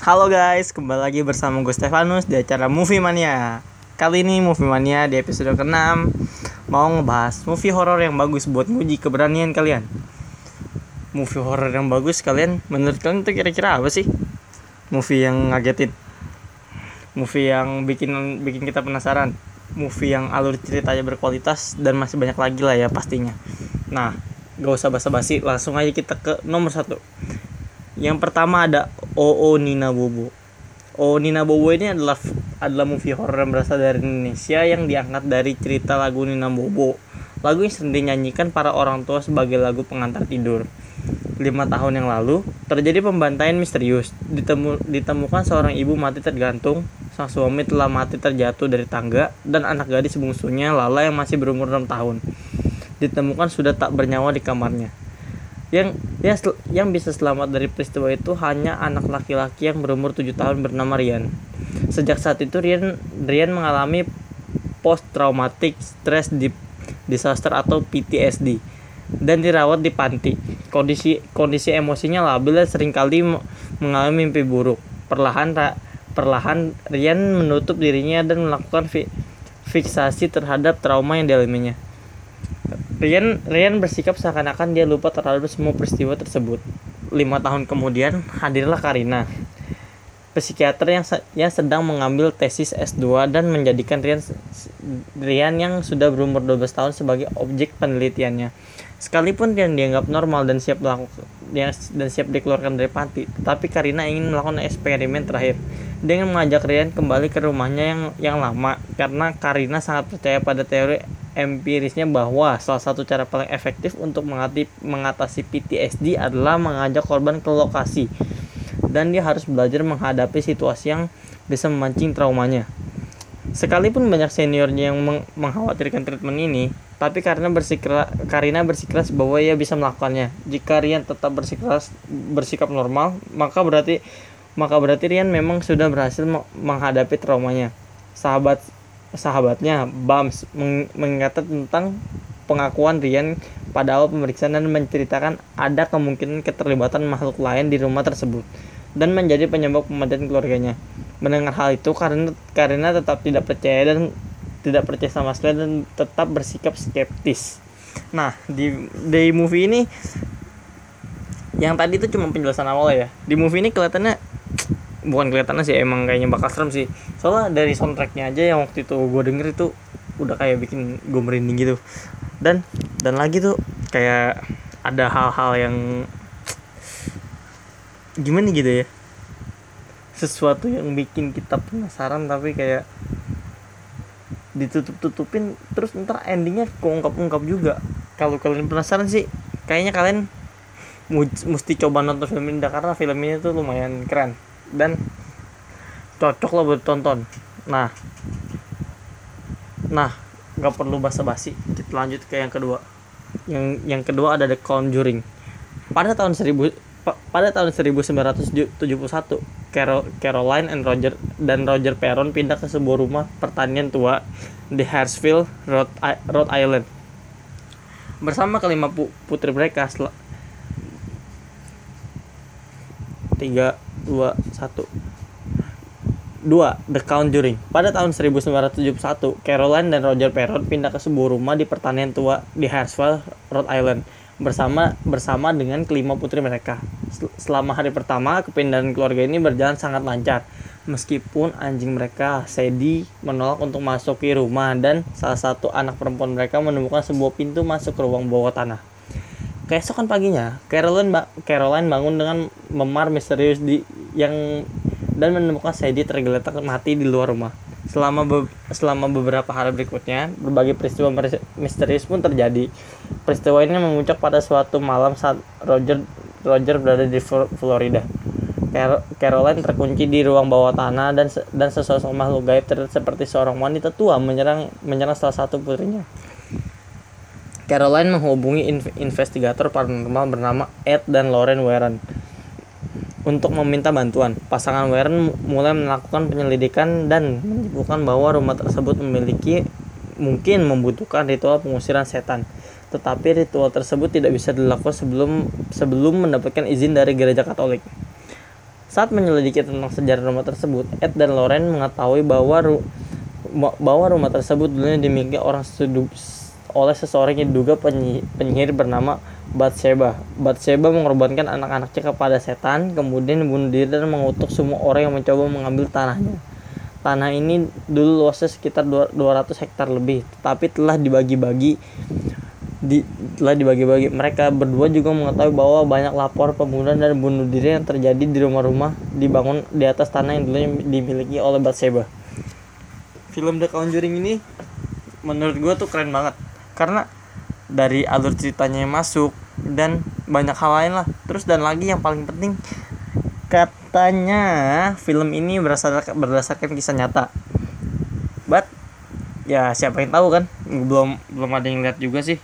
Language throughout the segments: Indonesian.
Halo guys, kembali lagi bersama gue Stefanus di acara Movie Mania. Kali ini Movie Mania di episode ke-6 mau ngebahas movie horor yang bagus buat nguji keberanian kalian. Movie horor yang bagus kalian menurut kalian itu kira-kira apa sih? Movie yang ngagetin. Movie yang bikin bikin kita penasaran. Movie yang alur ceritanya berkualitas dan masih banyak lagi lah ya pastinya. Nah, gak usah basa-basi, langsung aja kita ke nomor satu. Yang pertama ada OO Nina Bobo. OO Nina Bobo ini adalah adalah movie horror yang berasal dari Indonesia yang diangkat dari cerita lagu Nina Bobo. Lagu yang sering dinyanyikan para orang tua sebagai lagu pengantar tidur. Lima tahun yang lalu, terjadi pembantaian misterius. Ditemu, ditemukan seorang ibu mati tergantung, sang suami telah mati terjatuh dari tangga, dan anak gadis bungsunya Lala yang masih berumur 6 tahun. Ditemukan sudah tak bernyawa di kamarnya yang yang yang bisa selamat dari peristiwa itu hanya anak laki-laki yang berumur 7 tahun bernama Rian. Sejak saat itu Rian Rian mengalami post traumatic stress disaster atau PTSD dan dirawat di panti. Kondisi kondisi emosinya labil dan sering kali mengalami mimpi buruk. Perlahan perlahan Rian menutup dirinya dan melakukan fi, fiksasi terhadap trauma yang dialaminya. Rian Rian bersikap seakan-akan dia lupa terhadap semua peristiwa tersebut. Lima tahun kemudian hadirlah Karina, psikiater yang yang sedang mengambil tesis S2 dan menjadikan Rian Rian yang sudah berumur 12 tahun sebagai objek penelitiannya. Sekalipun Rian dianggap normal dan siap melakukan dan siap dikeluarkan dari panti, tetapi Karina ingin melakukan eksperimen terakhir dengan mengajak Rian kembali ke rumahnya yang yang lama karena Karina sangat percaya pada teori empirisnya bahwa salah satu cara paling efektif untuk mengatasi PTSD adalah mengajak korban ke lokasi dan dia harus belajar menghadapi situasi yang bisa memancing traumanya. Sekalipun banyak seniornya yang meng mengkhawatirkan treatment ini, tapi karena bersikeras Karina bersikeras bahwa ia bisa melakukannya. Jika Rian tetap bersikeras bersikap normal, maka berarti maka berarti Rian memang sudah berhasil menghadapi traumanya. Sahabat sahabatnya Bams mengatakan tentang pengakuan Rian pada awal pemeriksaan dan menceritakan ada kemungkinan keterlibatan makhluk lain di rumah tersebut dan menjadi penyebab kematian keluarganya. Mendengar hal itu karena karena tetap tidak percaya dan tidak percaya sama sekali dan tetap bersikap skeptis. Nah, di di movie ini yang tadi itu cuma penjelasan awal ya. Di movie ini kelihatannya bukan kelihatannya sih emang kayaknya bakal serem sih. Soalnya dari soundtracknya aja yang waktu itu gue denger itu udah kayak bikin gue merinding gitu. Dan dan lagi tuh kayak ada hal-hal yang gimana gitu ya? Sesuatu yang bikin kita penasaran tapi kayak ditutup-tutupin terus ntar endingnya keungkap-ungkap juga. Kalau kalian penasaran sih kayaknya kalian mesti coba nonton film ini karena film ini tuh lumayan keren dan cocok lo buat tonton. Nah. Nah nggak perlu basa-basi. Kita lanjut ke yang kedua. Yang yang kedua ada The Conjuring. Pada tahun 1000 pada tahun 1971 Carol, Caroline and Roger dan Roger Perron pindah ke sebuah rumah pertanian tua di Hartsville, Rhode, Rhode Island. Bersama kelima putri mereka tiga dua satu. Dua The Conjuring. Pada tahun 1971 Caroline dan Roger Perron pindah ke sebuah rumah di pertanian tua di Hartsville Rhode Island bersama bersama dengan kelima putri mereka. Selama hari pertama kepindahan keluarga ini berjalan sangat lancar. Meskipun anjing mereka Sadie menolak untuk masuk ke rumah dan salah satu anak perempuan mereka menemukan sebuah pintu masuk ke ruang bawah tanah. Keesokan paginya, Caroline, Caroline bangun dengan memar misterius di yang dan menemukan Sadie tergeletak mati di luar rumah. Selama be selama beberapa hari berikutnya, berbagai peristiwa misterius pun terjadi. Peristiwa ini memuncak pada suatu malam saat Roger Roger berada di Florida. Caroline terkunci di ruang bawah tanah dan dan sesosok makhluk gaib seperti seorang wanita tua menyerang menyerang salah satu putrinya. Caroline menghubungi investigator paranormal bernama Ed dan Lauren Warren untuk meminta bantuan. Pasangan Warren mulai melakukan penyelidikan dan menyebutkan bahwa rumah tersebut memiliki mungkin membutuhkan ritual pengusiran setan. Tetapi ritual tersebut tidak bisa dilakukan sebelum sebelum mendapatkan izin dari gereja Katolik. Saat menyelidiki tentang sejarah rumah tersebut, Ed dan Loren mengetahui bahwa ru bahwa rumah tersebut dulunya dimiliki orang oleh seseorang yang diduga penyihir bernama Bathsheba. Bathsheba mengorbankan anak-anaknya kepada setan, kemudian membunuh diri dan mengutuk semua orang yang mencoba mengambil tanahnya. Tanah ini dulu luasnya sekitar 200 hektar lebih, tapi telah dibagi-bagi di, telah dibagi-bagi. Mereka berdua juga mengetahui bahwa banyak lapor pembunuhan dan bunuh diri yang terjadi di rumah-rumah dibangun di atas tanah yang dulunya dimiliki oleh Bathsheba. Film The Conjuring ini menurut gue tuh keren banget karena dari alur ceritanya yang masuk dan banyak hal lain lah. Terus dan lagi yang paling penting katanya film ini berdasarkan berdasarkan kisah nyata. But ya siapa yang tahu kan? Belum belum ada yang lihat juga sih.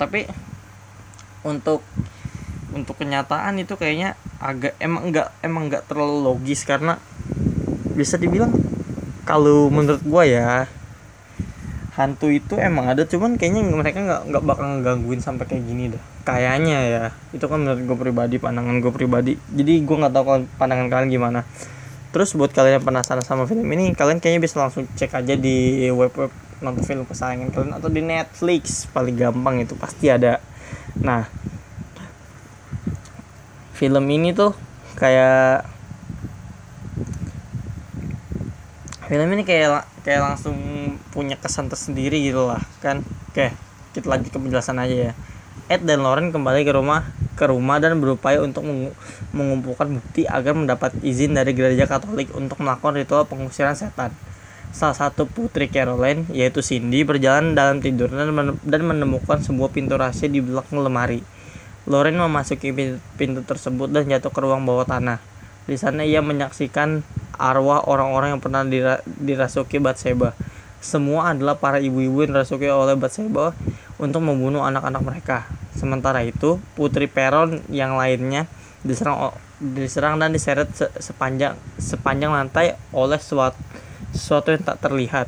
Tapi untuk untuk kenyataan itu kayaknya agak emang enggak emang enggak terlalu logis karena bisa dibilang kalau menurut gua ya hantu itu emang ada cuman kayaknya mereka nggak nggak bakal gangguin sampai kayak gini dah kayaknya ya itu kan menurut gue pribadi pandangan gue pribadi. Jadi gue nggak tahu pandangan kalian gimana. Terus buat kalian yang penasaran sama film ini kalian kayaknya bisa langsung cek aja di web web nonton film kesayangan kalian atau di Netflix. Paling gampang itu pasti ada. Nah film ini tuh kayak film ini kayak kayak langsung punya kesan tersendiri gitu lah kan oke kita lanjut ke penjelasan aja ya Ed dan Lauren kembali ke rumah ke rumah dan berupaya untuk mengumpulkan bukti agar mendapat izin dari gereja Katolik untuk melakukan ritual pengusiran setan. Salah satu putri Caroline, yaitu Cindy, berjalan dalam tidur dan menemukan sebuah pintu rahasia di belakang lemari. Lauren memasuki pintu tersebut dan jatuh ke ruang bawah tanah. Di sana ia menyaksikan arwah orang-orang yang pernah dira dirasuki Batseba. Semua adalah para ibu-ibu yang dirasuki oleh Batseba untuk membunuh anak-anak mereka. Sementara itu, putri Peron yang lainnya diserang diserang dan diseret se sepanjang sepanjang lantai oleh suatu, sesuatu yang tak terlihat.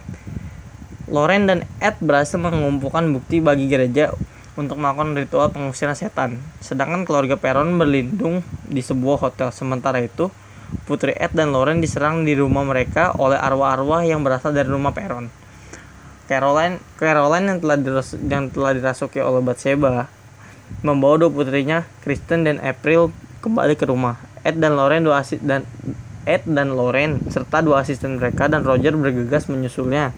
Loren dan Ed berhasil mengumpulkan bukti bagi gereja untuk melakukan ritual pengusiran setan. Sedangkan keluarga Peron berlindung di sebuah hotel. Sementara itu, Putri Ed dan Lauren diserang di rumah mereka oleh arwah-arwah yang berasal dari rumah Peron. Caroline, Caroline yang telah diras, yang telah dirasuki oleh Bathsheba membawa dua putrinya, Kristen dan April kembali ke rumah. Ed dan Lauren dua asis dan Ed dan Lauren serta dua asisten mereka dan Roger bergegas menyusulnya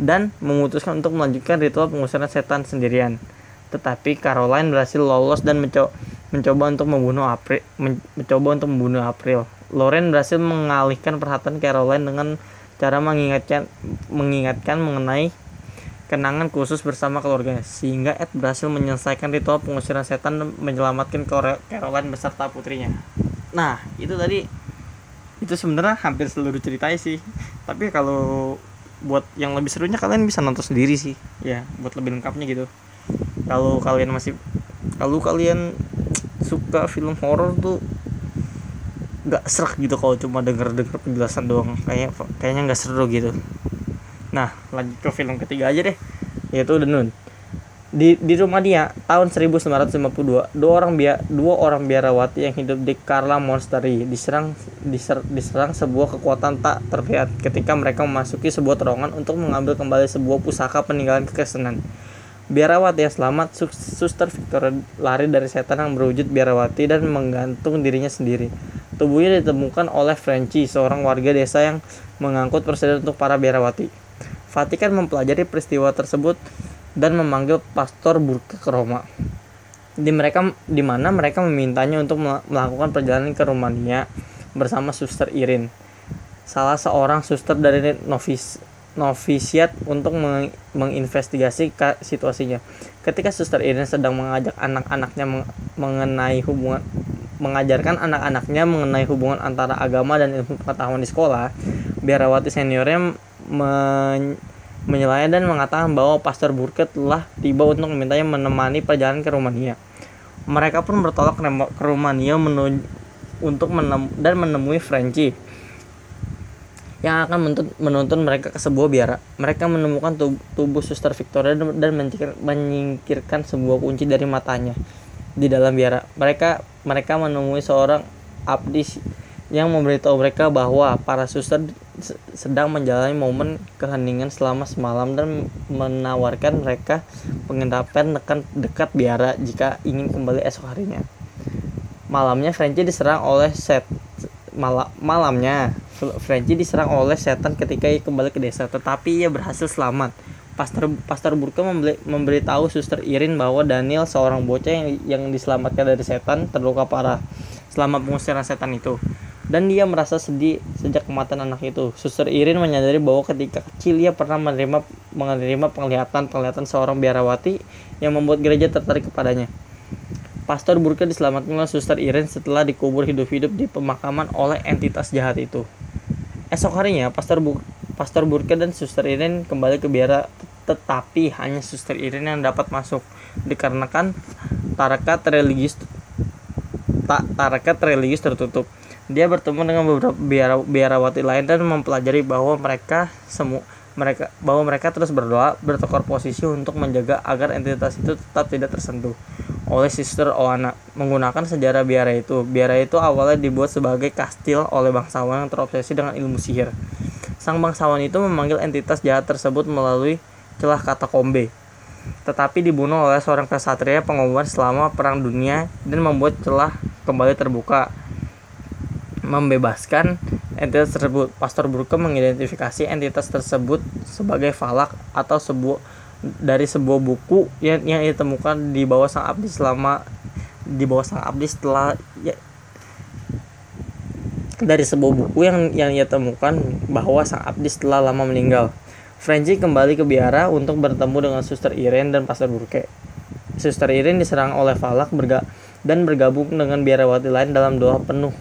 dan memutuskan untuk melanjutkan ritual pengusiran setan sendirian. Tetapi Caroline berhasil lolos dan menco mencoba untuk membunuh April, men mencoba untuk membunuh April. Loren berhasil mengalihkan perhatian Caroline dengan cara mengingatkan mengingatkan mengenai kenangan khusus bersama keluarganya sehingga Ed berhasil menyelesaikan ritual pengusiran setan dan menyelamatkan Caroline beserta putrinya. Nah, itu tadi itu sebenarnya hampir seluruh ceritanya sih. Tapi kalau buat yang lebih serunya kalian bisa nonton sendiri sih. Ya, buat lebih lengkapnya gitu. Kalau kalian masih kalau kalian suka film horor tuh nggak serak gitu kalau cuma denger denger penjelasan doang. Kayak kayaknya nggak seru gitu. Nah lanjut ke film ketiga aja deh yaitu The Nun. Di di rumah dia tahun 1952 dua orang bia, dua orang biarawati yang hidup di Carla Monastery diserang diser, diserang sebuah kekuatan tak terlihat ketika mereka memasuki sebuah terowongan untuk mengambil kembali sebuah pusaka peninggalan kekristenan biarawati yang selamat suster Victoria lari dari setan yang berwujud biarawati dan menggantung dirinya sendiri Tubuhnya ditemukan oleh Frenchy, seorang warga desa yang mengangkut persediaan untuk para biarawati. Vatikan mempelajari peristiwa tersebut dan memanggil Pastor Burke ke Roma. Di mereka di mana mereka memintanya untuk melakukan perjalanan ke Rumania bersama Suster Irin, salah seorang suster dari novis novisiat untuk meng menginvestigasi situasinya. Ketika Suster Irin sedang mengajak anak-anaknya mengenai hubungan mengajarkan anak-anaknya mengenai hubungan antara agama dan ilmu pengetahuan di sekolah, biarawati seniornya men menyelaya dan mengatakan bahwa Pastor Burke telah tiba untuk memintanya menemani perjalanan ke Rumania. Mereka pun bertolak ke Rumania menuju untuk menem dan menemui Frenchy yang akan menuntun, menuntun mereka ke sebuah biara. Mereka menemukan tubuh Suster Victoria dan menyingkirkan sebuah kunci dari matanya di dalam biara. Mereka mereka menemui seorang abdi yang memberitahu mereka bahwa para suster sedang menjalani momen keheningan selama semalam dan menawarkan mereka penginapan dekat, dekat biara jika ingin kembali esok harinya. Malamnya Frankie diserang oleh set mal malamnya Frankie diserang oleh setan ketika ia kembali ke desa, tetapi ia berhasil selamat. Pastor Pastor Burke memberi, memberitahu Suster Irin bahwa Daniel seorang bocah yang, yang diselamatkan dari setan terluka parah selama pengusiran setan itu dan dia merasa sedih sejak kematian anak itu. Suster Irin menyadari bahwa ketika kecil ia pernah menerima menerima penglihatan-penglihatan seorang biarawati yang membuat gereja tertarik kepadanya. Pastor Burke diselamatkan oleh Suster Irin setelah dikubur hidup-hidup di pemakaman oleh entitas jahat itu. Esok harinya, Pastor, Bu Pastor Burke dan Suster Irin kembali ke biara tetapi hanya Suster Irin yang dapat masuk dikarenakan tarakat religius tak tarakat religius tertutup. Dia bertemu dengan beberapa biara, biarawati lain dan mempelajari bahwa mereka semua mereka bahwa mereka terus berdoa bertekor posisi untuk menjaga agar entitas itu tetap tidak tersentuh oleh Sister Oana menggunakan sejarah biara itu. Biara itu awalnya dibuat sebagai kastil oleh bangsawan yang terobsesi dengan ilmu sihir. Sang bangsawan itu memanggil entitas jahat tersebut melalui celah kata kombe. Tetapi dibunuh oleh seorang kesatria pengobatan selama perang dunia dan membuat celah kembali terbuka membebaskan entitas tersebut. Pastor Burke mengidentifikasi entitas tersebut sebagai falak atau sebuah dari sebuah buku yang yang ditemukan di bawah sang abdi selama di bawah sang abdi setelah ya, dari sebuah buku yang yang ia temukan bahwa sang abdi setelah lama meninggal. Frenzy kembali ke biara untuk bertemu dengan Suster Irene dan Pastor Burke. Suster Irene diserang oleh Falak berga dan bergabung dengan biarawati lain dalam doa penuh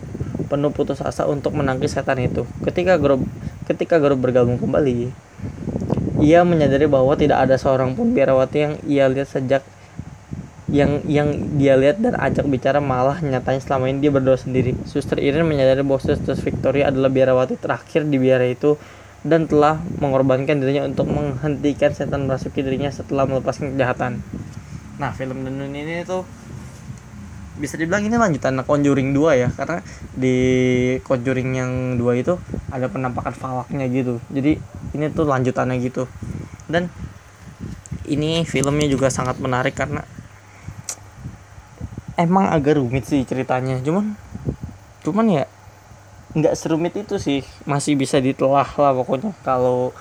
penuh putus asa untuk menangkis setan itu. Ketika grup ketika grup bergabung kembali, ia menyadari bahwa tidak ada seorang pun biarawati yang ia lihat sejak yang yang dia lihat dan ajak bicara malah nyatanya selama ini dia berdoa sendiri. Suster Irin menyadari bahwa Suster Victoria adalah biarawati terakhir di biara itu dan telah mengorbankan dirinya untuk menghentikan setan merasuki dirinya setelah melepaskan kejahatan. Nah, film Denun ini tuh bisa dibilang ini lanjutan Conjuring 2 ya karena di Conjuring yang dua itu ada penampakan falaknya gitu jadi ini tuh lanjutannya gitu. Dan ini filmnya juga sangat menarik karena emang agak rumit sih ceritanya. Cuman cuman ya nggak serumit itu sih. Masih bisa ditelah lah pokoknya. Kalau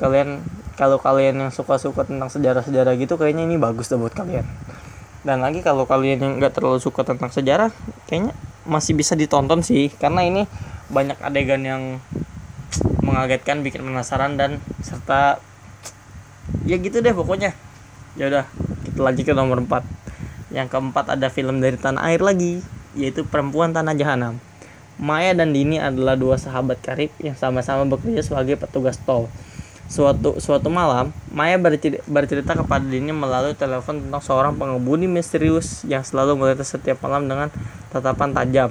kalian kalau kalian yang suka-suka tentang sejarah-sejarah gitu kayaknya ini bagus deh buat kalian. Dan lagi kalau kalian yang nggak terlalu suka tentang sejarah kayaknya masih bisa ditonton sih. Karena ini banyak adegan yang mengagetkan bikin penasaran dan serta ya gitu deh pokoknya. Ya udah kita lanjut ke nomor 4 yang keempat ada film dari tanah air lagi yaitu perempuan tanah jahanam. Maya dan Dini adalah dua sahabat karib yang sama-sama bekerja sebagai petugas tol. Suatu suatu malam, Maya bercerita, bercerita kepada Dini melalui telepon tentang seorang pengemudi misterius yang selalu melihat setiap malam dengan tatapan tajam.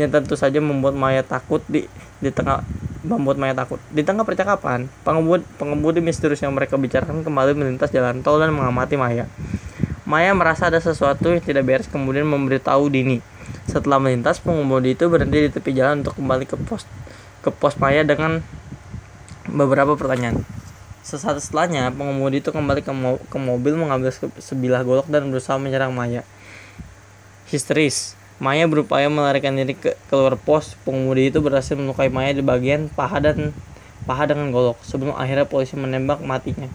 Yang tentu saja membuat Maya takut di di tengah membuat Maya takut. Di tengah percakapan, pengemudi pengemudi misterius yang mereka bicarakan kembali melintas jalan tol dan mengamati Maya. Maya merasa ada sesuatu yang tidak beres kemudian memberitahu Dini. Setelah melintas, pengemudi itu berhenti di tepi jalan untuk kembali ke pos ke pos Maya dengan beberapa pertanyaan. Sesaat setelahnya, pengemudi itu kembali ke, mo ke mobil mengambil sebilah golok dan berusaha menyerang Maya. Histeris, Maya berupaya melarikan diri ke keluar pos. Pengemudi itu berhasil melukai Maya di bagian paha dan paha dengan golok. Sebelum akhirnya polisi menembak matinya.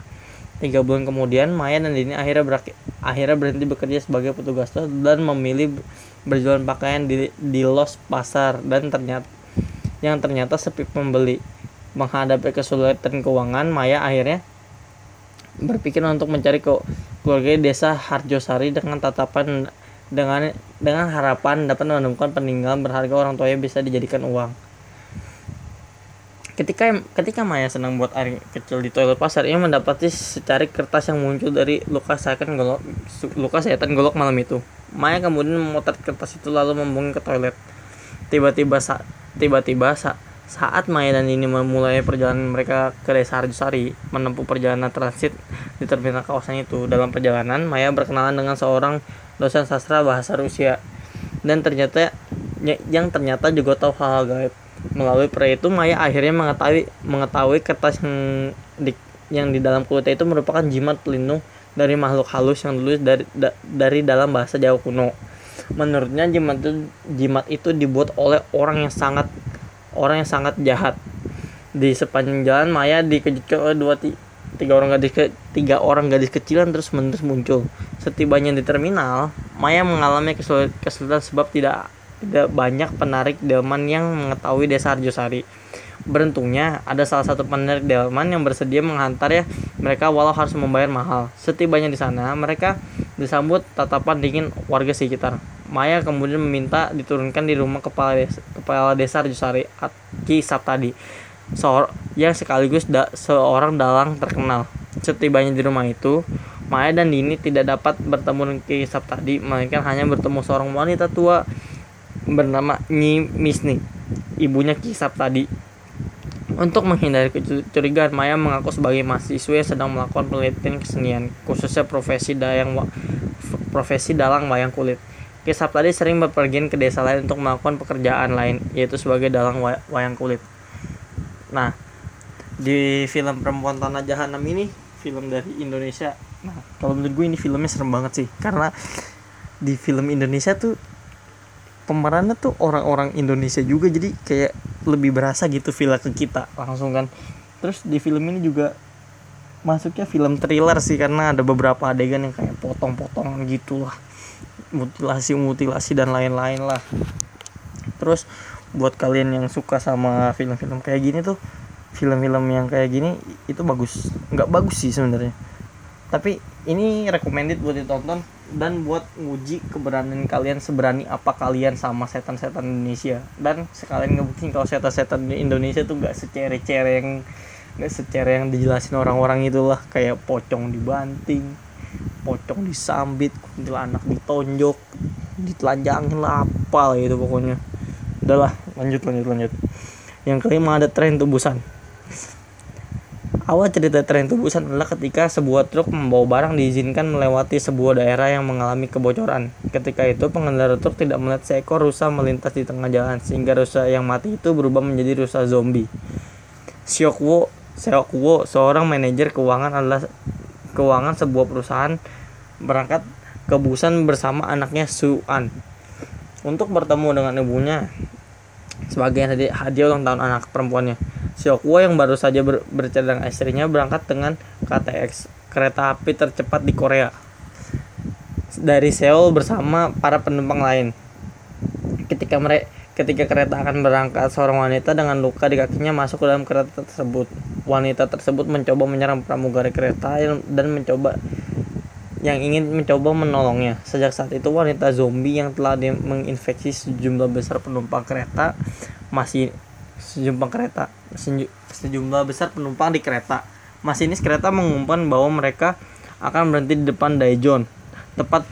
Tiga bulan kemudian, Maya dan Dini akhirnya, akhirnya berhenti bekerja sebagai petugas dan memilih berjualan pakaian di, di los pasar dan ternyata yang ternyata sepi pembeli menghadapi kesulitan keuangan, Maya akhirnya berpikir untuk mencari ke keluarga desa Harjosari dengan tatapan dengan dengan harapan dapat menemukan peninggalan berharga orang tuanya bisa dijadikan uang. Ketika ketika Maya senang buat air kecil di toilet pasar, ia mendapati secari kertas yang muncul dari luka sayatan golok luka sayatan golok malam itu. Maya kemudian memotret kertas itu lalu membuang ke toilet. Tiba-tiba saat tiba-tiba saat saat Maya dan ini memulai perjalanan mereka ke desa Arjusari, menempuh perjalanan transit di terminal kawasan itu. Dalam perjalanan, Maya berkenalan dengan seorang dosen sastra bahasa Rusia. Dan ternyata yang ternyata juga tahu hal-hal gaib melalui pria itu Maya akhirnya mengetahui mengetahui kertas yang di yang di dalam kulitnya itu merupakan jimat pelindung dari makhluk halus yang dulu dari da, dari dalam bahasa Jawa kuno. Menurutnya jimat itu jimat itu dibuat oleh orang yang sangat orang yang sangat jahat. Di sepanjang jalan Maya dikejutkan oleh dua tiga orang gadis ke, tiga orang gadis kecilan terus menerus muncul. Setibanya di terminal, Maya mengalami kesulitan sebab tidak tidak banyak penarik delman yang mengetahui desa Arjosari. Beruntungnya ada salah satu penarik delman yang bersedia menghantar ya mereka walau harus membayar mahal. Setibanya di sana, mereka disambut tatapan dingin warga sekitar. Maya kemudian meminta diturunkan di rumah kepala desa, kepala desa Arjosari Ki Saptadi seor yang sekaligus da seorang dalang terkenal. Setibanya di rumah itu, Maya dan Dini tidak dapat bertemu dengan Ki Saptadi, melainkan hanya bertemu seorang wanita tua bernama Nyi Misni, ibunya Ki Saptadi. Untuk menghindari kecurigaan, Maya mengaku sebagai mahasiswa yang sedang melakukan penelitian kesenian, khususnya profesi dayang profesi dalang wayang kulit. Ki Saptadi sering berpergian ke desa lain untuk melakukan pekerjaan lain, yaitu sebagai dalang wayang kulit. Nah, di film Perempuan Tanah Jahanam ini film dari Indonesia. Nah, kalau menurut gue ini filmnya serem banget sih karena di film Indonesia tuh pemerannya tuh orang-orang Indonesia juga jadi kayak lebih berasa gitu film ke kita langsung kan. Terus di film ini juga masuknya film thriller sih karena ada beberapa adegan yang kayak potong-potongan gitu lah mutilasi mutilasi dan lain-lain lah. Terus buat kalian yang suka sama film-film kayak gini tuh film-film yang kayak gini itu bagus. Nggak bagus sih sebenarnya. Tapi ini recommended buat ditonton dan buat nguji keberanian kalian seberani apa kalian sama setan-setan Indonesia. Dan sekalian ngebuktiin kalau setan-setan Indonesia tuh nggak secere-cere yang nggak secere yang dijelasin orang-orang itulah. Kayak pocong dibanting pocong disambit kuntilanak ditonjok ditelanjangin lah apa gitu pokoknya udahlah lanjut lanjut lanjut yang kelima ada tren tubusan Awal cerita tren tubusan adalah ketika sebuah truk membawa barang diizinkan melewati sebuah daerah yang mengalami kebocoran. Ketika itu pengendara truk tidak melihat seekor rusa melintas di tengah jalan sehingga rusa yang mati itu berubah menjadi rusa zombie. Seokwo, Seokwo, seorang manajer keuangan adalah keuangan sebuah perusahaan berangkat ke Busan bersama anaknya Suan untuk bertemu dengan ibunya sebagai hadiah ulang tahun anak perempuannya. Xiokwo yang baru saja ber bercerita dengan istrinya berangkat dengan KTX kereta api tercepat di Korea dari Seoul bersama para penumpang lain. Ketika mereka ketika kereta akan berangkat, seorang wanita dengan luka di kakinya masuk ke dalam kereta tersebut. Wanita tersebut mencoba menyerang pramugari kereta dan mencoba yang ingin mencoba menolongnya. Sejak saat itu wanita zombie yang telah menginfeksi sejumlah besar penumpang kereta masih sejumlah kereta sejumlah besar penumpang di kereta. Masinis kereta mengumumkan bahwa mereka akan berhenti di depan Daejeon, tepat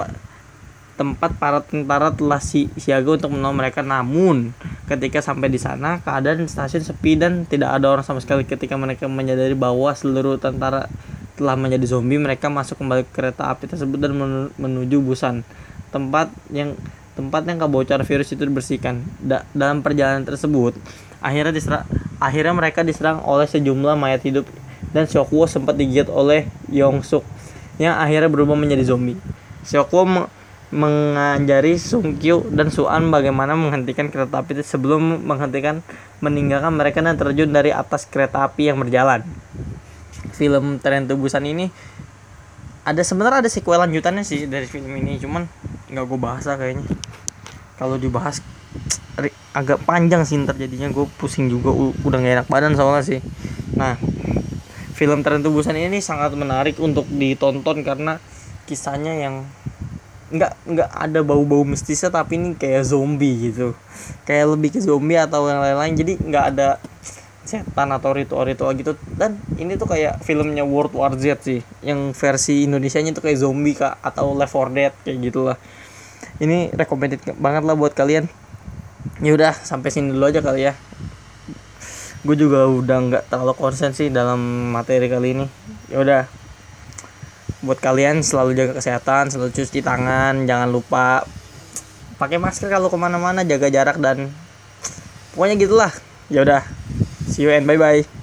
tempat para tentara telah si siaga untuk menolong mereka. Namun, ketika sampai di sana, keadaan stasiun sepi dan tidak ada orang sama sekali. Ketika mereka menyadari bahwa seluruh tentara telah menjadi zombie, mereka masuk kembali ke kereta api tersebut dan menuju Busan, tempat yang tempat yang kebocor virus itu dibersihkan. Da dalam perjalanan tersebut, akhirnya diserang, akhirnya mereka diserang oleh sejumlah mayat hidup dan Shokwo sempat digigit oleh Yongsuk yang akhirnya berubah menjadi zombie. Shokwo me mengajari Sungkyu dan Suan bagaimana menghentikan kereta api sebelum menghentikan meninggalkan mereka dan terjun dari atas kereta api yang berjalan. Film Tren Tubusan ini ada sebenarnya ada sequel lanjutannya sih dari film ini cuman nggak gue bahas lah kayaknya kalau dibahas agak panjang sih ntar jadinya gue pusing juga udah gak enak badan soalnya sih nah film Tren Tubusan ini sangat menarik untuk ditonton karena kisahnya yang nggak nggak ada bau-bau mistisnya tapi ini kayak zombie gitu. Kayak lebih ke zombie atau yang lain-lain jadi nggak ada setan atau ritual-ritual gitu. Dan ini tuh kayak filmnya World War Z sih yang versi Indonesia nya tuh kayak zombie kak atau Left 4 Dead kayak gitulah. Ini recommended banget lah buat kalian. Ya udah sampai sini dulu aja kali ya. Gue juga udah nggak terlalu konsen sih dalam materi kali ini. Ya udah buat kalian selalu jaga kesehatan selalu cuci tangan jangan lupa pakai masker kalau ke mana-mana jaga jarak dan pokoknya gitulah. Ya udah see you and bye bye